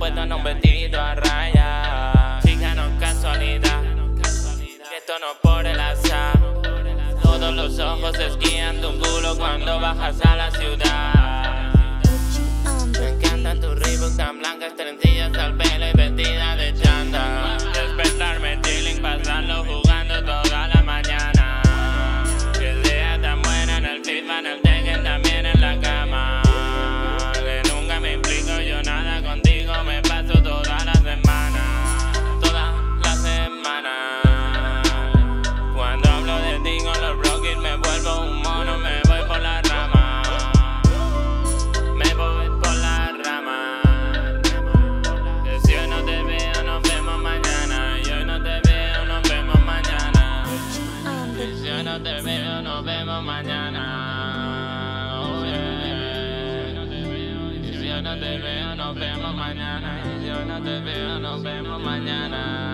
ha un vestido a raya. Chica, no casualidad, esto no por el azar. Todos los ojos esquían tu culo cuando bajas a la ciudad. te veo, nos vemos mañana. Oh, si yo no te veo, nos vemos mañana. Si yo no te veo, nos vemos mañana.